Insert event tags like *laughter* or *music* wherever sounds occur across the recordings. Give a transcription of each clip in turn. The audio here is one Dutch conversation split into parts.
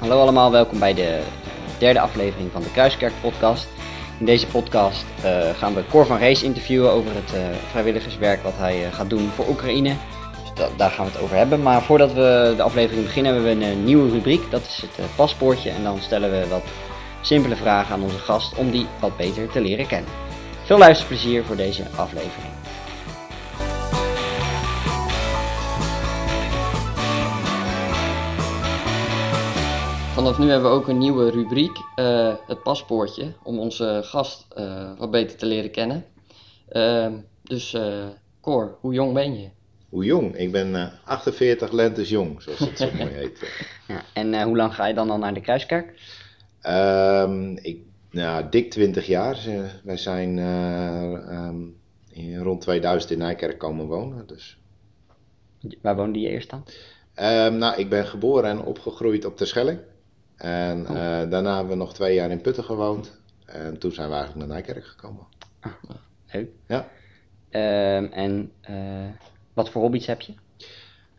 Hallo allemaal, welkom bij de derde aflevering van de Kruiskerk podcast. In deze podcast eh, gaan we Cor van Rees interviewen over het eh, vrijwilligerswerk wat hij eh, gaat doen voor Oekraïne. Dus da- daar gaan we het over hebben. Maar voordat we de aflevering beginnen hebben we een nieuwe rubriek, dat is het paspoortje. En dan stellen we wat simpele vragen aan onze gast om die wat beter te leren kennen. Veel luisterplezier voor deze aflevering. Vanaf nu hebben we ook een nieuwe rubriek, eh, het paspoortje, om onze gast eh, wat beter te leren kennen. Ehm, dus eh Cor, hoe jong ben je? Hoe jong? Ik ben eh, 48 lentes jong, zoals het zo *laughs* mooi heet. Ja, en eh, hoe lang ga je dan al naar de Kruiskerk? Ehm, ik, nou, dik 20 jaar. Wij zijn eh, ehm, in, rond 2000 in Nijkerk komen wonen. Dus. Waar woonde je eerst dan? Ehm, nou, ik ben geboren en opgegroeid op Terschelling. En Oh. eh, daarna hebben we nog twee jaar in Putten gewoond. En toen zijn we eigenlijk naar Nijkerk gekomen. Leuk. Ja. Ehm, en eh, wat voor hobby's heb je?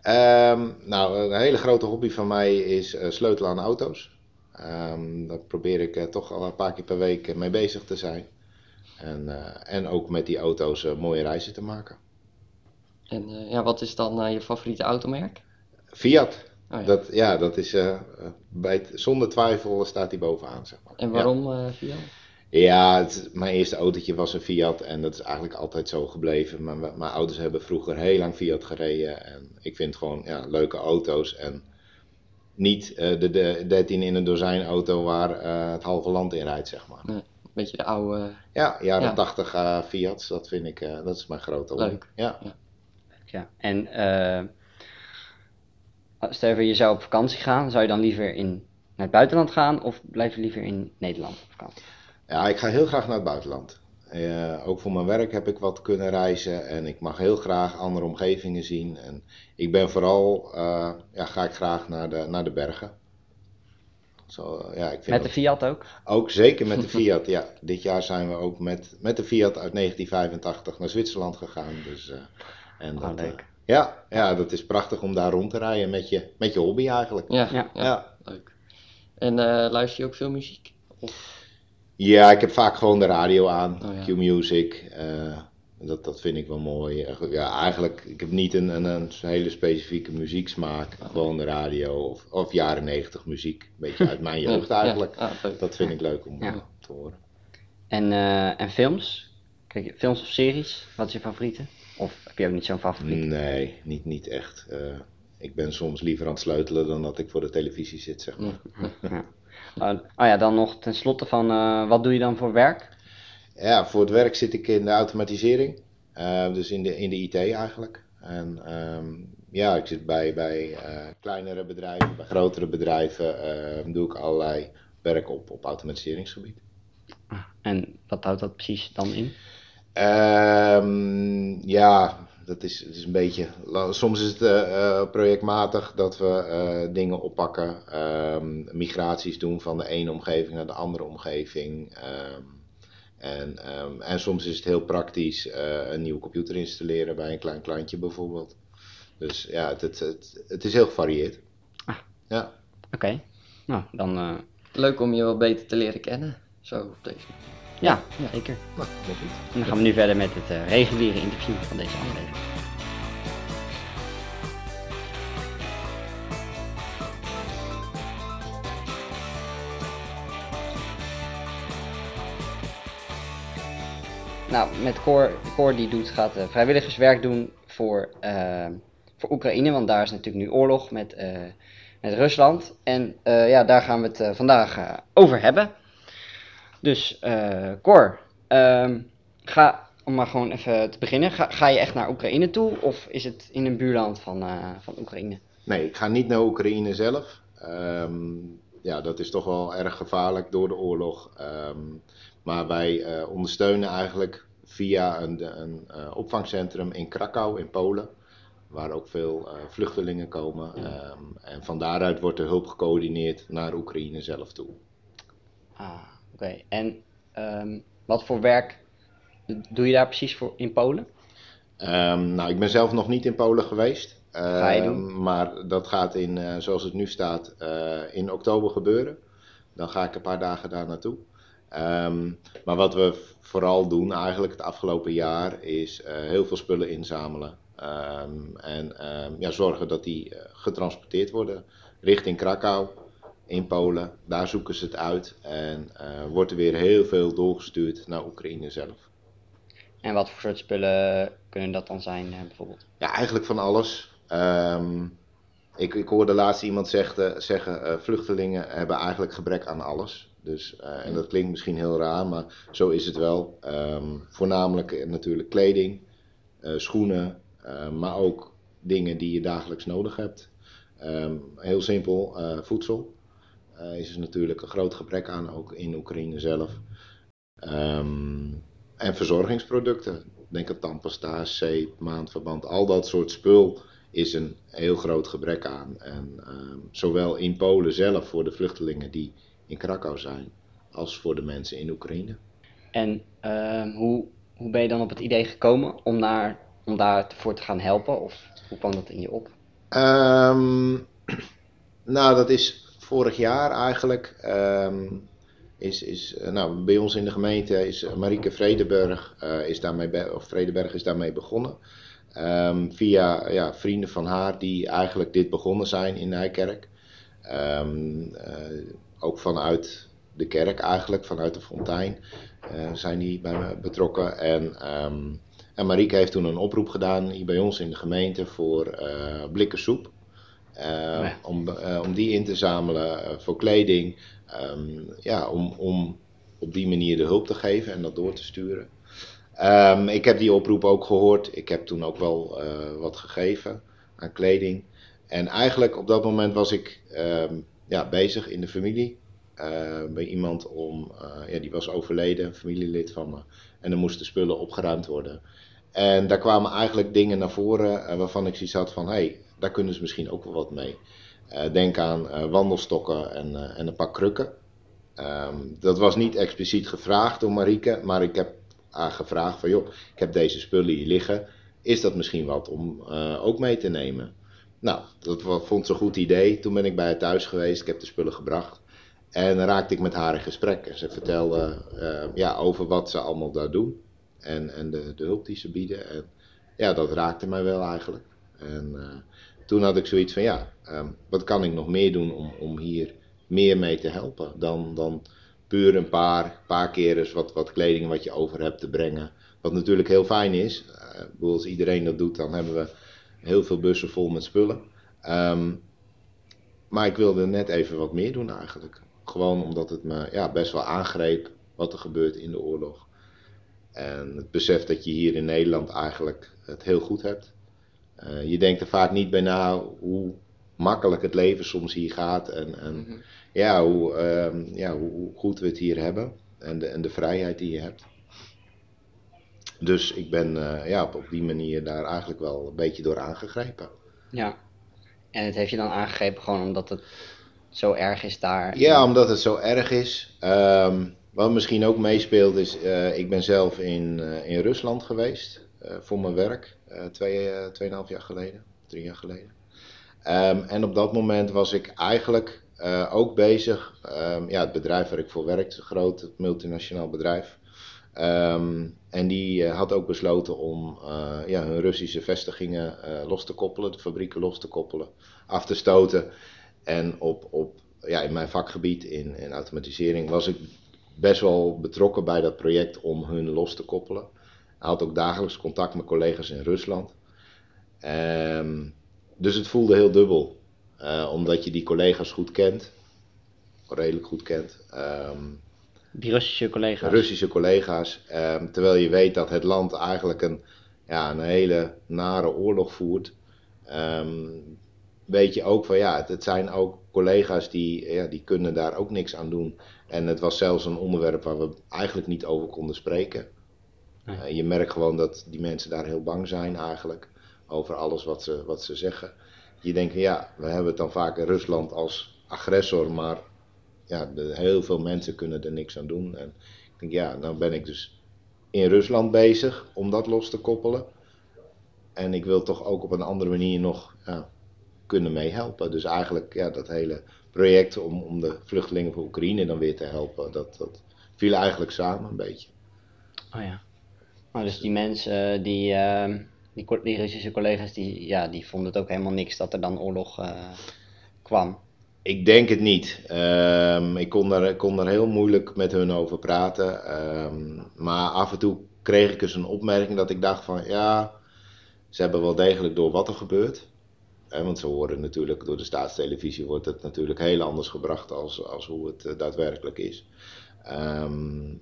Ehm, nou, een hele grote hobby van mij is eh, sleutelen aan auto's. Ehm, daar probeer ik eh, toch al een paar keer per week mee bezig te zijn. En, eh, en ook met die auto's mooie reizen te maken. En eh, ja, wat is dan eh, je favoriete automerk? Fiat, Oh, ja. dat, ja, dat is eh, bij het- zonder twijfel staat die bovenaan. Zeg maar. En waarom eh Fiat? Ja, het, mijn eerste autootje was een Fiat en dat is eigenlijk altijd zo gebleven. Maar mijn mijn ouders hebben vroeger heel lang Fiat gereden en ik vind gewoon ja, leuke auto's. En niet eh, de, de 13 in een dozijn auto waar eh, het halve land in rijdt, zeg maar. Een beetje de oude... Ja, jaren Ja. 80 eh, Fiat's, dat vind ik, eh, dat is mijn grote. Leuk. Ja. Ja. En eh, stel je zou op vakantie gaan, zou je dan liever in, naar het buitenland gaan of blijf je liever in Nederland op vakantie? ja, ik ga heel graag naar het buitenland. Eh, ook voor mijn werk heb ik wat kunnen reizen en ik mag heel graag andere omgevingen zien. En ik ben vooral, eh, ja, ga ik graag naar de, naar de bergen. Zo, eh, ja, ik vind Met de Fiat ook? Ook zeker met de *laughs* Fiat, ja. Dit jaar zijn we ook met, met de Fiat uit 1985 naar Zwitserland gegaan. Dus, en Oh, dat, leuk. Ja, ja, dat is prachtig om daar rond te rijden met je, met je hobby eigenlijk. Ja, Ja. ja. Ja. leuk. En eh, luister je ook veel muziek? Ja, ik heb vaak gewoon de radio aan, Oh, ja. Q-music. eh, dat, dat vind ik wel mooi. Eh, Ja, eigenlijk, ik heb niet een, een, een hele specifieke muzieksmaak. Gewoon de radio of, of jaren 90 muziek. Een beetje uit mijn *laughs* jeugd Ja, eigenlijk. Ja, leuk. Dat vind ik leuk om Ja. te horen. En, eh, en films? Kijk, je films of series? Wat is je favoriete? Of heb je ook niet zo'n favoriet? Nee, niet, niet echt. Eh, ik ben soms liever aan het sleutelen dan dat ik voor de televisie zit, zeg maar. Ja. Oh, oh ja, dan nog ten slotte van, eh, wat doe je dan voor werk? Ja, voor het werk zit ik in de automatisering. Eh, dus in de, in de IT eigenlijk. En ehm, ja, ik zit bij, bij eh, kleinere bedrijven, bij grotere bedrijven. eh, doe ik allerlei werk op, op automatiseringsgebied. En wat houdt dat precies dan in? Ehm, ja, dat is, het is een beetje. Soms is het eh, eh, projectmatig dat we eh, dingen oppakken, ehm, migraties doen van de ene omgeving naar de andere omgeving. ehm, en, ehm, en soms is het heel praktisch eh, een nieuwe computer installeren bij een klein klantje bijvoorbeeld. Dus ja, het, het, het, het is heel gevarieerd. Ah. Ja. Oké, nou dan, eh, Leuk om je wat beter te leren kennen. Zo, op deze ja, zeker. Nou, dat goed. En dan gaan we nu verder met het eh, reguliere interview van deze aflevering. Nou, met Cor, Cor die doet, gaat eh, vrijwilligerswerk doen voor, eh, voor Oekraïne, want daar is natuurlijk nu oorlog met, met Rusland. En ja, daar gaan we het vandaag over hebben. Dus eh Cor, ehm, ga, om maar gewoon even te beginnen, ga, ga je echt naar Oekraïne toe of is het in een buurland van, eh, van Oekraïne? Nee, ik ga niet naar Oekraïne zelf. Ehm, ja, dat is toch wel erg gevaarlijk door de oorlog. Ehm, maar wij eh, ondersteunen eigenlijk via een, een opvangcentrum in Krakau in Polen, waar ook veel vluchtelingen komen. En van daaruit wordt de hulp gecoördineerd naar Oekraïne zelf toe. Ah, oké. En ehm, wat voor werk doe je daar precies voor in Polen? Ehm, nou, ik ben zelf nog niet in Polen geweest. Ga je Ehm, doen? Maar dat gaat in, eh, zoals het nu staat, eh, in oktober gebeuren. Dan ga ik een paar dagen daar naartoe. Maar wat we vooral doen eigenlijk het afgelopen jaar is eh, heel veel spullen inzamelen. En ja, zorgen dat die getransporteerd worden richting Krakau in Polen. Daar zoeken ze het uit en eh, wordt er weer heel veel doorgestuurd naar Oekraïne zelf. En wat voor soort spullen kunnen dat dan zijn, eh, bijvoorbeeld? Ja, eigenlijk van alles. Ehm, ik, ik hoorde laatst iemand zegde- zeggen, eh, vluchtelingen hebben eigenlijk gebrek aan alles. Dus, en dat klinkt misschien heel raar, maar zo is het wel. Ehm, voornamelijk natuurlijk kleding, schoenen, maar ook dingen die je dagelijks nodig hebt. Ehm, heel simpel, voedsel is er natuurlijk een groot gebrek aan, ook in Oekraïne zelf. Ehm, en verzorgingsproducten. Denk aan tandpasta, zeep, maandverband, al dat soort spul is een heel groot gebrek aan. En ehm, zowel in Polen zelf voor de vluchtelingen die in Krakau zijn, als voor de mensen in Oekraïne. En ehm, hoe, hoe ben je dan op het idee gekomen om, daar, om daarvoor te gaan helpen? Of hoe kwam dat in je op? *clears throat* Nou, dat is vorig jaar eigenlijk. ehm, is, is, eh, nou, bij ons in de gemeente is Marieke Vredenberg, eh, is daarmee of Vredenberg is daarmee begonnen. Ehm, via ja, vrienden van haar die eigenlijk dit begonnen zijn in Nijkerk. Ehm, eh, ook vanuit de kerk eigenlijk, vanuit de fontein, zijn die bij me betrokken. En, en Marieke heeft toen een oproep gedaan hier bij ons in de gemeente voor blikken soep. Eh, om, eh, om die in te zamelen eh, voor kleding. Ehm, ja, om, om op die manier de hulp te geven en dat door te sturen. Ehm, ik heb die oproep ook gehoord. Ik heb toen ook wel wat gegeven aan kleding. En eigenlijk op dat moment was ik ehm, ja, bezig in de familie. bij iemand om, ja, die was overleden, een familielid van me. En er moesten spullen opgeruimd worden. En daar kwamen eigenlijk dingen naar voren eh, waarvan ik zoiets had van, hé, hey, daar kunnen ze misschien ook wel wat mee. Eh, denk aan eh, wandelstokken en, en een paar krukken. Ehm, dat was niet expliciet gevraagd door Marieke, maar ik heb haar gevraagd van, joh, ik heb deze spullen hier liggen. Is dat misschien wat om ook mee te nemen? Nou, dat vond ze een goed idee. Toen ben ik bij haar thuis geweest, ik heb de spullen gebracht. En raakte ik met haar in gesprek. En ze vertelde ja, over wat ze allemaal daar doen. En, en de, de hulp die ze bieden. En ja, dat raakte mij wel eigenlijk. En eh, toen had ik zoiets van, ja, ehm, wat kan ik nog meer doen om, om hier meer mee te helpen? Dan, dan puur een paar, paar keer eens wat, wat kleding wat je over hebt te brengen. Wat natuurlijk heel fijn is. Bedoel, als iedereen dat doet, dan hebben we heel veel bussen vol met spullen. Ehm, maar ik wilde net even wat meer doen eigenlijk. Gewoon omdat het me ja, best wel aangreep wat er gebeurt in de oorlog. En het besef dat je hier in Nederland eigenlijk het heel goed hebt. Eh, je denkt er vaak niet bij na hoe makkelijk het leven soms hier gaat. En, en ja, hoe, ehm, ja, hoe, hoe goed we het hier hebben. En de, en de vrijheid die je hebt. Dus ik ben eh, ja, op, op die manier daar eigenlijk wel een beetje door aangegrepen. Ja. En het heeft je dan aangegrepen gewoon omdat het zo erg is daar? Ja, omdat het zo erg is. Ehm, wat misschien ook meespeelt is, eh, ik ben zelf in, eh, in Rusland geweest eh, voor mijn werk, twee, tweeënhalf jaar geleden, drie jaar geleden. Ehm, en op dat moment was ik eigenlijk ook bezig, ehm, ja, het bedrijf waar ik voor werk, is een groot multinationaal bedrijf. Ehm, en die had ook besloten om ja, hun Russische vestigingen los te koppelen, de fabrieken los te koppelen, af te stoten. En op, op, ja, in mijn vakgebied in, in automatisering was ik best wel betrokken bij dat project om hun los te koppelen. Ik had ook dagelijks contact met collega's in Rusland. Ehm, dus het voelde heel dubbel, eh, omdat je die collega's goed kent, redelijk goed kent. Ehm, Die Russische collega's? Russische collega's. ehm, terwijl je weet dat het land eigenlijk een, ja, een hele nare oorlog voert. Weet je ook van ja, het, het zijn ook collega's die, ja, die kunnen daar ook niks aan doen. En het was zelfs een onderwerp waar we eigenlijk niet over konden spreken. Nee. Eh, je merkt gewoon dat die mensen daar heel bang zijn eigenlijk. Over alles wat ze, wat ze zeggen. Je denkt, ja, we hebben het dan vaak in Rusland als agressor, maar ja, de, heel veel mensen kunnen er niks aan doen. En ik denk, ja, nou ben ik dus in Rusland bezig om dat los te koppelen. en ik wil toch ook op een andere manier nog ja, kunnen meehelpen. Dus eigenlijk ja, dat hele project om, om de vluchtelingen van Oekraïne dan weer te helpen, dat, dat viel eigenlijk samen een beetje. Oh ja. Nou, dus die mensen, die, uh, die, die Russische collega's, die, ja, die vonden het ook helemaal niks dat er dan oorlog uh, kwam. Ik denk het niet. Um, ik kon daar, kon daar heel moeilijk met hun over praten. Um, maar af en toe kreeg ik dus een opmerking dat ik dacht van ja, ze hebben wel degelijk door wat er gebeurt. Want ze horen natuurlijk, door de staatstelevisie wordt het natuurlijk heel anders gebracht als, als hoe het uh, daadwerkelijk is. Um,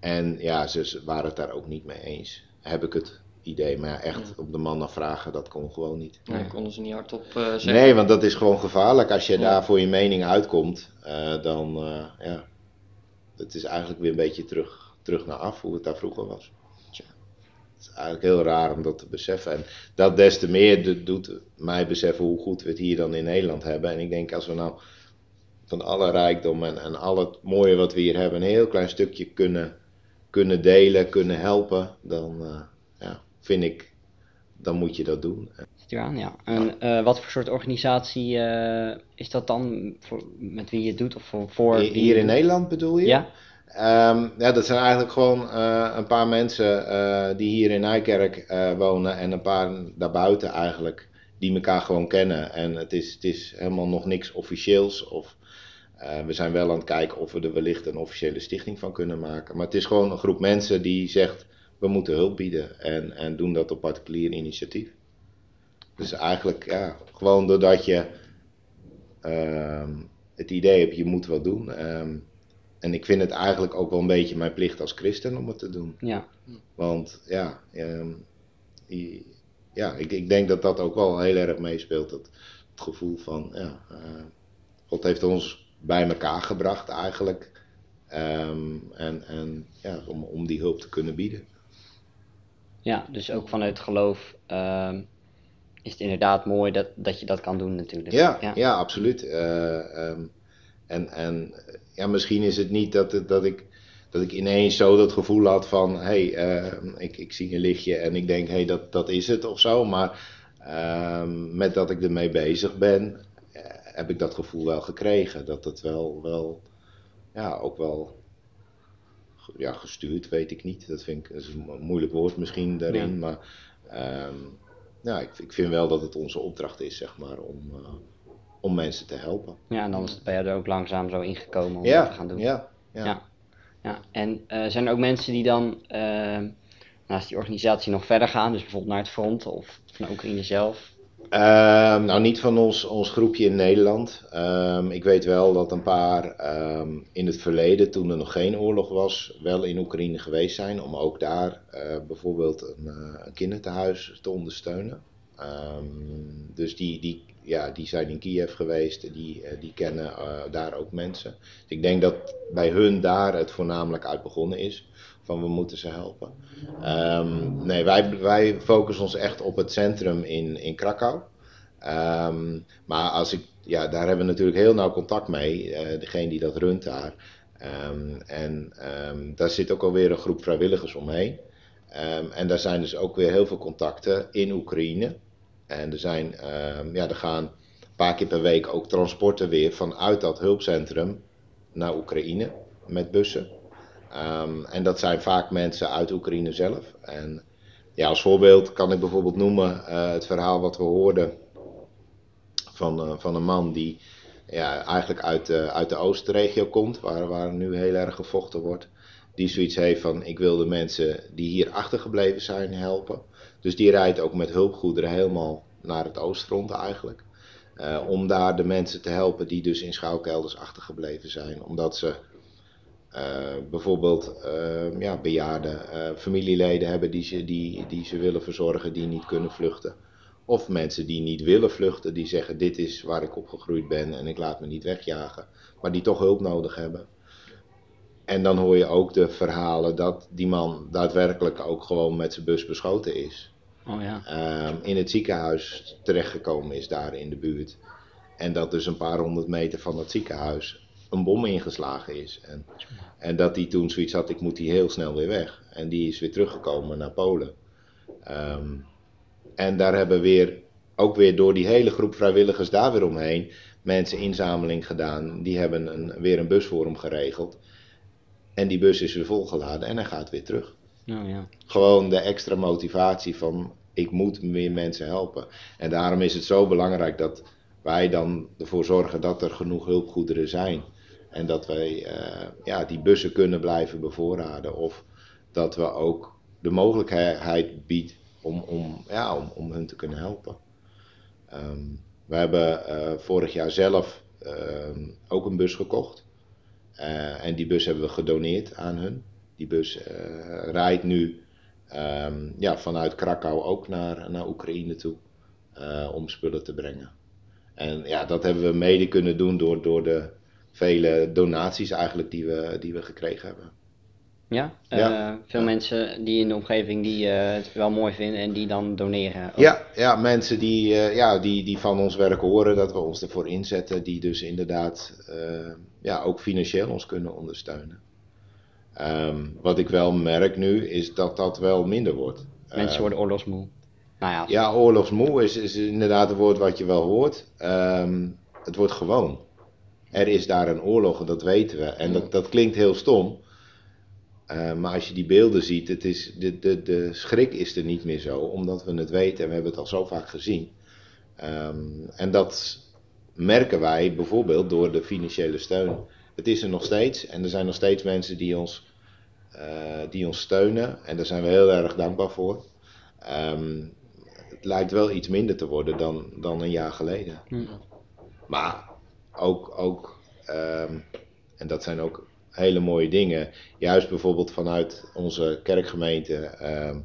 en ja, ze waren het daar ook niet mee eens. Heb ik het idee. Maar ja, echt op de mannen vragen, dat kon gewoon niet. Nee, konden ze niet hardop uh, zeggen. Nee, want dat is gewoon gevaarlijk. Als je ja. daar voor je mening uitkomt, uh, dan uh, ja, het is eigenlijk weer een beetje terug, terug naar af hoe het daar vroeger was. Het is eigenlijk heel raar om dat te beseffen. En dat des te meer doet mij beseffen hoe goed we het hier dan in Nederland hebben. En ik denk als we nou van alle rijkdom en, en al het mooie wat we hier hebben, een heel klein stukje kunnen, kunnen delen, kunnen helpen, dan uh, ja, vind ik, dan moet je dat doen. Zit aan, ja. En uh, wat voor soort organisatie uh, is dat dan voor, met wie je het doet? Of voor, voor hier, hier in Nederland bedoel je? Ja. Um, ja, dat zijn eigenlijk gewoon uh, een paar mensen uh, die hier in Nijkerk uh, wonen en een paar daarbuiten eigenlijk, die elkaar gewoon kennen. En het is, het is helemaal nog niks officieels. Of, we zijn wel aan het kijken of we er wellicht een officiële stichting van kunnen maken. Maar het is gewoon een groep mensen die zegt, we moeten hulp bieden en, en doen dat op particulier initiatief. Dus eigenlijk, ja, gewoon doordat je het idee hebt, je moet wat doen. Um, en ik vind het eigenlijk ook wel een beetje mijn plicht als christen om het te doen. Ja. Want ja, um, ja ik, ik denk dat dat ook wel heel erg meespeelt. Dat, het gevoel van, ja, uh, God heeft ons bij elkaar gebracht eigenlijk. Um, en en ja, om, om die hulp te kunnen bieden. Ja, dus ook vanuit geloof um, is het inderdaad mooi dat, dat je dat kan doen natuurlijk. Ja, ja. ja absoluut. Uh, en, en ja, misschien is het niet dat, dat, ik, dat ik ineens zo dat gevoel had van: hé, hey, uh, ik, ik zie een lichtje en ik denk: hé, hey, dat, dat is het of zo. Maar uh, met dat ik ermee bezig ben, uh, heb ik dat gevoel wel gekregen. Dat het wel, wel ja, ook wel. Ja, gestuurd weet ik niet. Dat vind ik dat is een moeilijk woord misschien daarin. Ja. Maar um, ja, ik, ik vind wel dat het onze opdracht is, zeg maar, om om mensen te helpen. Ja, en dan is het bij jou er ook langzaam zo ingekomen om ja, dat te gaan doen. Ja, ja. ja. ja. En uh, zijn er ook mensen die dan uh, naast die organisatie nog verder gaan, dus bijvoorbeeld naar het front of van Oekraïne zelf? Uh, nou, niet van ons, ons groepje in Nederland. Um, ik weet wel dat een paar um, in het verleden, toen er nog geen oorlog was, wel in Oekraïne geweest zijn. Om ook daar uh, bijvoorbeeld een, een kinderthuis te ondersteunen. Um, dus die, die, ja, die zijn in Kiev geweest, die, die kennen uh, daar ook mensen. Dus ik denk dat bij hun daar het voornamelijk uit begonnen is, van we moeten ze helpen. Um, nee, wij, wij focussen ons echt op het centrum in, in Krakau. Um, maar als ik, ja, daar hebben we natuurlijk heel nauw contact mee, uh, degene die dat runt daar. En daar zit ook alweer een groep vrijwilligers omheen. en daar zijn dus ook weer heel veel contacten in Oekraïne. En er, zijn, uh, ja, er gaan een paar keer per week ook transporten weer vanuit dat hulpcentrum naar Oekraïne met bussen. Um, en dat zijn vaak mensen uit Oekraïne zelf. En ja, als voorbeeld kan ik bijvoorbeeld noemen uh, het verhaal wat we hoorden van, uh, van een man die ja, eigenlijk uit, uit de Oostregio komt, waar, waar nu heel erg gevochten wordt. Die zoiets heeft van: ik wil de mensen die hier achtergebleven zijn helpen. Dus die rijdt ook met hulpgoederen helemaal naar het oostfront eigenlijk. Uh, om daar de mensen te helpen die dus in schouwkelders achtergebleven zijn. Omdat ze uh, bijvoorbeeld uh, ja, bejaarde familieleden hebben die ze, die, die ze willen verzorgen, die niet kunnen vluchten. Of mensen die niet willen vluchten, die zeggen dit is waar ik opgegroeid ben en ik laat me niet wegjagen. Maar die toch hulp nodig hebben. En dan hoor je ook de verhalen dat die man daadwerkelijk ook gewoon met zijn bus beschoten is. Oh ja. um, in het ziekenhuis terechtgekomen is daar in de buurt. En dat dus een paar honderd meter van het ziekenhuis een bom ingeslagen is. En, en dat hij toen zoiets had, ik moet hier heel snel weer weg. En die is weer teruggekomen naar Polen. Um, en daar hebben weer, ook weer door die hele groep vrijwilligers daar weer omheen, mensen inzameling gedaan. Die hebben een, weer een bus voor hem geregeld. En die bus is weer volgeladen en hij gaat weer terug. Nou ja. Gewoon de extra motivatie van ik moet meer mensen helpen. En daarom is het zo belangrijk dat wij dan ervoor zorgen dat er genoeg hulpgoederen zijn. En dat wij eh, ja, die bussen kunnen blijven bevoorraden. Of dat we ook de mogelijkheid bieden om, om, ja, om, om hun te kunnen helpen. Ehm, we hebben eh, vorig jaar zelf ehm, ook een bus gekocht. Eh, en die bus hebben we gedoneerd aan hun. Die bus eh, rijdt nu ehm, ja, vanuit Krakau ook naar, naar Oekraïne toe om spullen te brengen. En ja, dat hebben we mede kunnen doen door, door de vele donaties eigenlijk die we, die we gekregen hebben. Ja, Ja. Eh, veel Ja. mensen die in de omgeving die eh, het wel mooi vinden en die dan doneren. ook. Ja, ja mensen die, eh, ja, die, die van ons werk horen, dat we ons ervoor inzetten, die dus inderdaad eh, ja, ook financieel ons kunnen ondersteunen. Ehm, wat ik wel merk nu, is dat dat wel minder wordt. Mensen Eh, worden oorlogsmoe. Nou ja, Ja, oorlogsmoe is, is inderdaad een woord wat je wel hoort. Ehm, het wordt gewoon. Er is daar een oorlog en dat weten we. En dat, dat klinkt heel stom. Maar als je die beelden ziet, het is, de, de, de schrik is er niet meer zo, omdat we het weten en we hebben het al zo vaak gezien. Ehm, en dat merken wij bijvoorbeeld door de financiële steun. Het is er nog steeds en er zijn nog steeds mensen die ons, eh, die ons steunen en daar zijn we heel erg dankbaar voor. Ehm, het lijkt wel iets minder te worden dan, dan een jaar geleden. Maar ook, ook ehm, en dat zijn ook hele mooie dingen, juist bijvoorbeeld vanuit onze kerkgemeente ehm,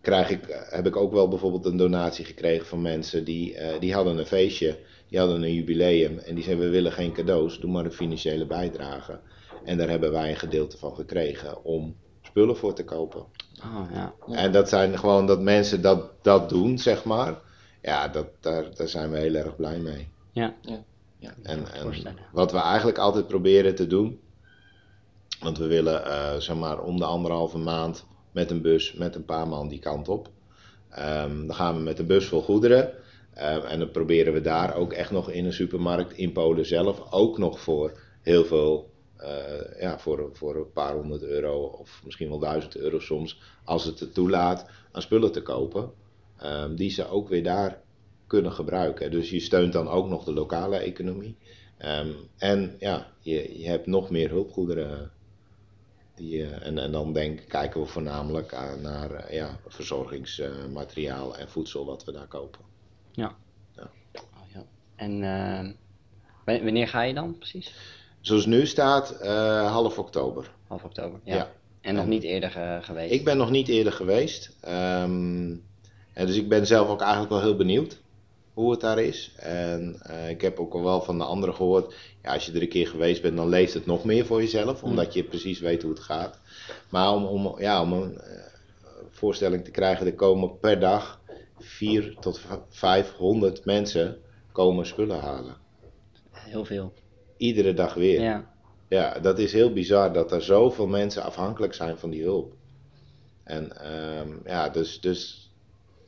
krijg ik, heb ik ook wel bijvoorbeeld een donatie gekregen van mensen die, eh, die hadden een feestje, die hadden een jubileum en die zeiden we willen geen cadeaus, doe maar een financiële bijdrage. En daar hebben wij een gedeelte van gekregen om spullen voor te kopen. Oh, ja. En dat zijn gewoon dat mensen dat, dat doen, zeg maar. Ja, dat, daar, daar zijn we heel erg blij mee. Ja. Ja. Ja. En, en voorstellen. wat we eigenlijk altijd proberen te doen, want we willen eh, zeg maar om de anderhalve maand met een bus met een paar man die kant op. Ehm, dan gaan we met een bus vol goederen. Ehm, en dan proberen we daar ook echt nog in een supermarkt in Polen zelf ook nog voor heel veel, eh, ja, voor, voor een paar honderd euro of misschien wel duizend euro soms, als het het toelaat, aan spullen te kopen. ehm, die ze ook weer daar kunnen gebruiken. Dus je steunt dan ook nog de lokale economie. En ja, je, je hebt nog meer hulpgoederen. Die, eh, en, en dan denk, kijken we voornamelijk aan, naar eh, ja, verzorgingsmateriaal en voedsel wat we daar kopen. Oh, ja. En eh, wa- wanneer ga je dan precies? Zoals het nu staat, half oktober. Half oktober. Ja. Ja. En nog En- niet eerder geweest. Ik ben nog niet eerder geweest. ehm, en dus ik ben zelf ook eigenlijk wel heel benieuwd hoe het daar is. En eh, ik heb ook al wel van de anderen gehoord. Ja, als je er een keer geweest bent, dan leeft het nog meer voor jezelf. Omdat je precies weet hoe het gaat. Maar om, om, ja, om een eh, voorstelling te krijgen, er komen per dag 4 tot v- 500 mensen komen spullen halen. Heel veel. Iedere dag weer. Ja. Ja, dat is heel bizar dat er zoveel mensen afhankelijk zijn van die hulp. En ehm, ja, dus, dus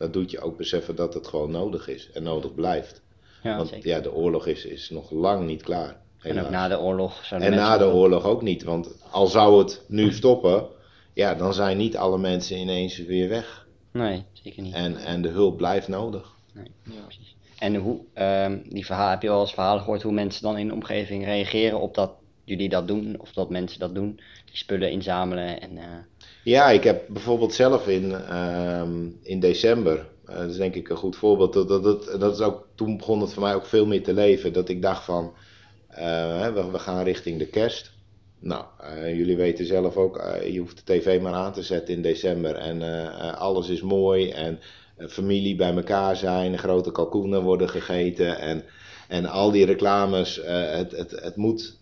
dat doet je ook beseffen dat het gewoon nodig is en nodig blijft. Ja, Want zeker. ja, de oorlog is, is nog lang niet klaar. En ook na de oorlog zouden En na de oorlog ook niet, want al zou het nu stoppen, ja, dan zijn niet alle mensen ineens weer weg. Nee, zeker niet. En, en de hulp blijft nodig. Nee, Ja. precies. En hoe, ehm, die verhaal, heb je wel eens verhalen gehoord hoe mensen dan in de omgeving reageren op dat jullie dat doen, of dat mensen dat doen, die spullen inzamelen en eh, Ja, ik heb bijvoorbeeld zelf in, ehm, in december, eh, dat is denk ik een goed voorbeeld, dat, dat, dat, dat is ook, toen begon het voor mij ook veel meer te leven, dat ik dacht van, eh, we, we gaan richting de kerst. Nou, eh, jullie weten zelf ook, je hoeft de tv maar aan te zetten in december en alles is mooi en familie bij elkaar zijn, grote kalkoenen worden gegeten en, en al die reclames, het, het, het moet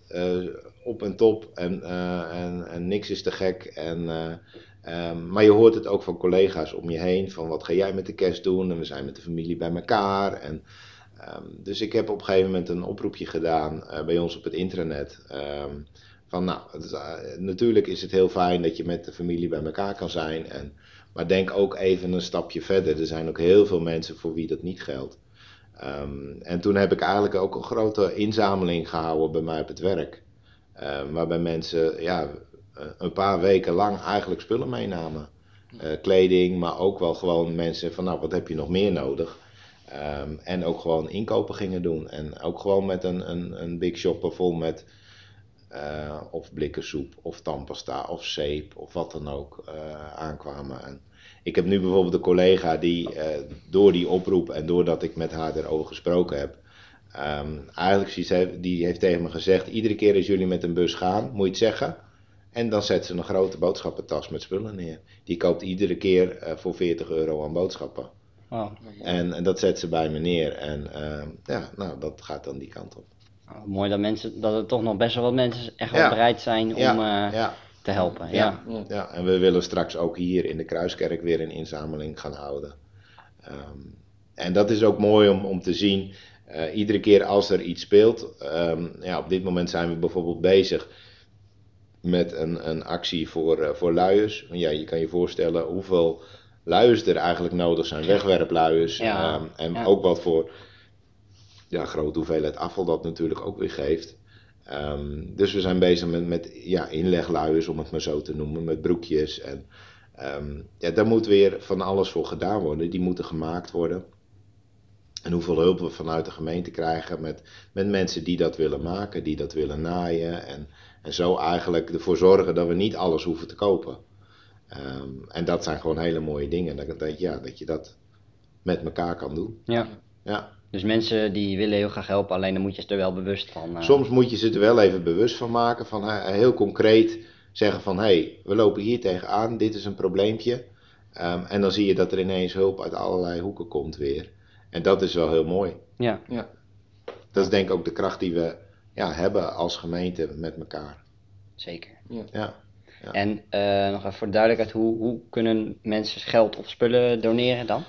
op en top en, eh, en, en niks is te gek. En, eh, ehm, maar je hoort het ook van collega's om je heen, van wat ga jij met de kerst doen? En we zijn met de familie bij elkaar. En, ehm, dus ik heb op een gegeven moment een oproepje gedaan eh, bij ons op het intranet. ehm, van nou, is, natuurlijk is het heel fijn dat je met de familie bij elkaar kan zijn. En, Maar denk ook even een stapje verder. Er zijn ook heel veel mensen voor wie dat niet geldt. En toen heb ik eigenlijk ook een grote inzameling gehouden bij mij op het werk. Ehm, waarbij mensen ja, eh, een paar weken lang eigenlijk spullen meenamen. Eh, kleding, maar ook wel gewoon mensen van nou wat heb je nog meer nodig. Ehm, en ook gewoon inkopen gingen doen. En ook gewoon met een, een, een big shopper vol met of blikken soep of tandpasta of zeep of wat dan ook uh, aankwamen. En ik heb nu bijvoorbeeld een collega die door die oproep en doordat ik met haar erover gesproken heb, um, eigenlijk heeft, die heeft tegen me gezegd, iedere keer als jullie met een bus gaan, moet je het zeggen. En dan zet ze een grote boodschappentas met spullen neer. Die koopt iedere keer voor 40 euro aan boodschappen. Wow. En, en, dat zet ze bij me neer. En ehm, ja, nou, dat gaat dan die kant op. Oh, mooi dat, mensen, dat er toch nog best wel wat mensen echt wel bereid zijn om ja, uh, ja. te helpen. Ja. Ja. Ja. en we willen straks ook hier in de Kruiskerk weer een inzameling gaan houden. Um, en dat is ook mooi om, om te zien. Uh, iedere keer als er iets speelt. Um, ja, op dit moment zijn we bijvoorbeeld bezig met een, een actie voor, uh, voor luiers. Ja, je kan je voorstellen hoeveel luiers er eigenlijk nodig zijn. Wegwerpluiers. Ja. Um, en Ja. ook wat voor ja, grote hoeveelheid afval dat natuurlijk ook weer geeft. Ehm, dus we zijn bezig met, met ja, inlegluiers, om het maar zo te noemen, met broekjes. En ehm, ja, daar moet weer van alles voor gedaan worden. Die moeten gemaakt worden. En hoeveel hulp we vanuit de gemeente krijgen met, met mensen die dat willen maken, die dat willen naaien. En, en zo eigenlijk ervoor zorgen dat we niet alles hoeven te kopen. Ehm, en dat zijn gewoon hele mooie dingen. Dat, dat, ja, dat je dat met elkaar kan doen. Ja. Ja. Dus mensen die willen heel graag helpen, alleen dan moet je ze er wel bewust van. eh, Soms moet je ze er wel even bewust van maken. Van eh, heel concreet zeggen van hé, hey, we lopen hier tegenaan, dit is een probleempje. Ehm, en dan zie je dat er ineens hulp uit allerlei hoeken komt weer. En dat is wel heel mooi. Ja, Dat is denk ik ook de kracht die we ja, hebben als gemeente met elkaar. zeker. Ja. En eh, nog even voor de duidelijkheid, hoe, hoe kunnen mensen geld of spullen doneren dan?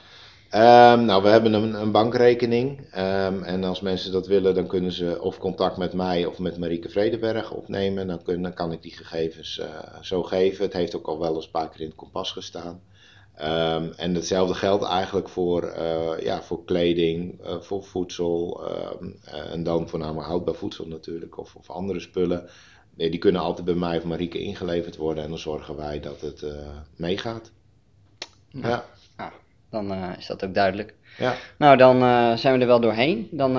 Ehm, nou, we hebben een, een bankrekening. Ehm, en als mensen dat willen, dan kunnen ze of contact met mij of met Marieke Vredenberg opnemen. Dan, kun, dan kan ik die gegevens eh, zo geven. Het heeft ook al wel eens een paar keer in het kompas gestaan. Ehm, en hetzelfde geldt eigenlijk voor, eh, ja, voor kleding, eh, voor voedsel. ehm, eh, en dan voornamelijk houdbaar voedsel natuurlijk, of, of andere spullen. Nee, die kunnen altijd bij mij of Marieke ingeleverd worden. En dan zorgen wij dat het meegaat. Ja, Dan eh, is dat ook duidelijk. ja. Nou, dan zijn we er wel doorheen. Dan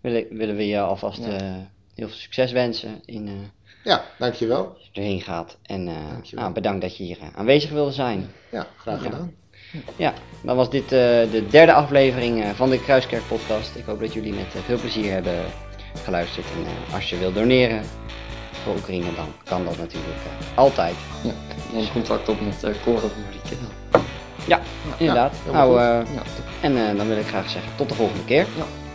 willen, willen we je alvast Ja. heel veel succes wensen in ja dankjewel. als je erheen gaat. En eh, nou, bedankt dat je hier eh, aanwezig wilde zijn. Ja, graag gedaan. Ja, dan was dit eh, de derde aflevering van de Kruiskerk podcast. Ik hoop dat jullie met veel plezier hebben geluisterd. En als je wilt doneren voor Oekraïne, dan kan dat natuurlijk altijd. Ja. Neem contact op met uh, Cor of Marieke. Ja, inderdaad. nou, Ja, en dan wil ik graag zeggen tot de volgende keer. ja.